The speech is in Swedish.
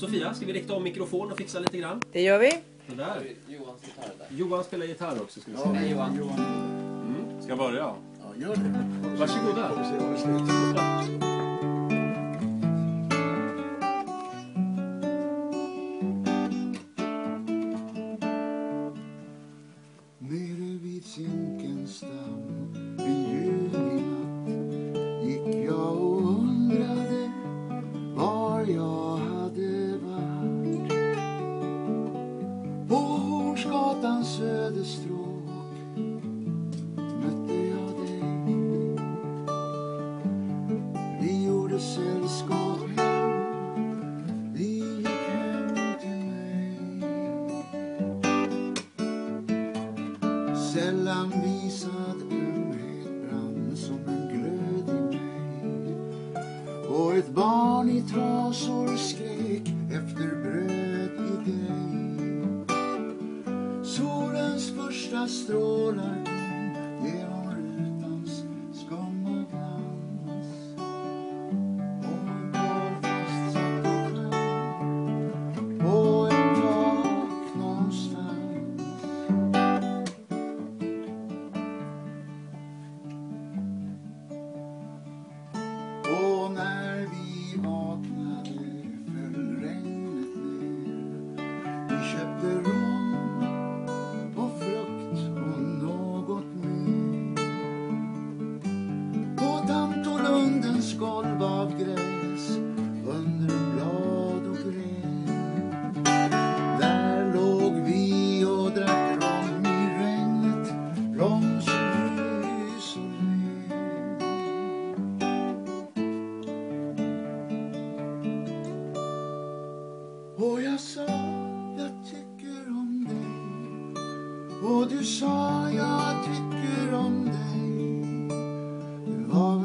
Sofia, ska vi rikta om mikrofon och fixa lite grann? Det gör vi. Sådär. Johans gitarr där. Johan spelar gitarr också. Ska vi se. Hej Johan. Mm. Ska jag börja? Ja, gör det. Varsågoda. Nere vid Zinkensdamm en mig. Sällan visad ömhet brann som en glöd i mig och ett barn i trasor skrek efter bröd la strona. Golv av gräs under blad och gren. Där låg vi och drack rom i regnet, rom som frös och ler. Och jag sa jag tycker om dig Och du sa jag tycker om dig Du var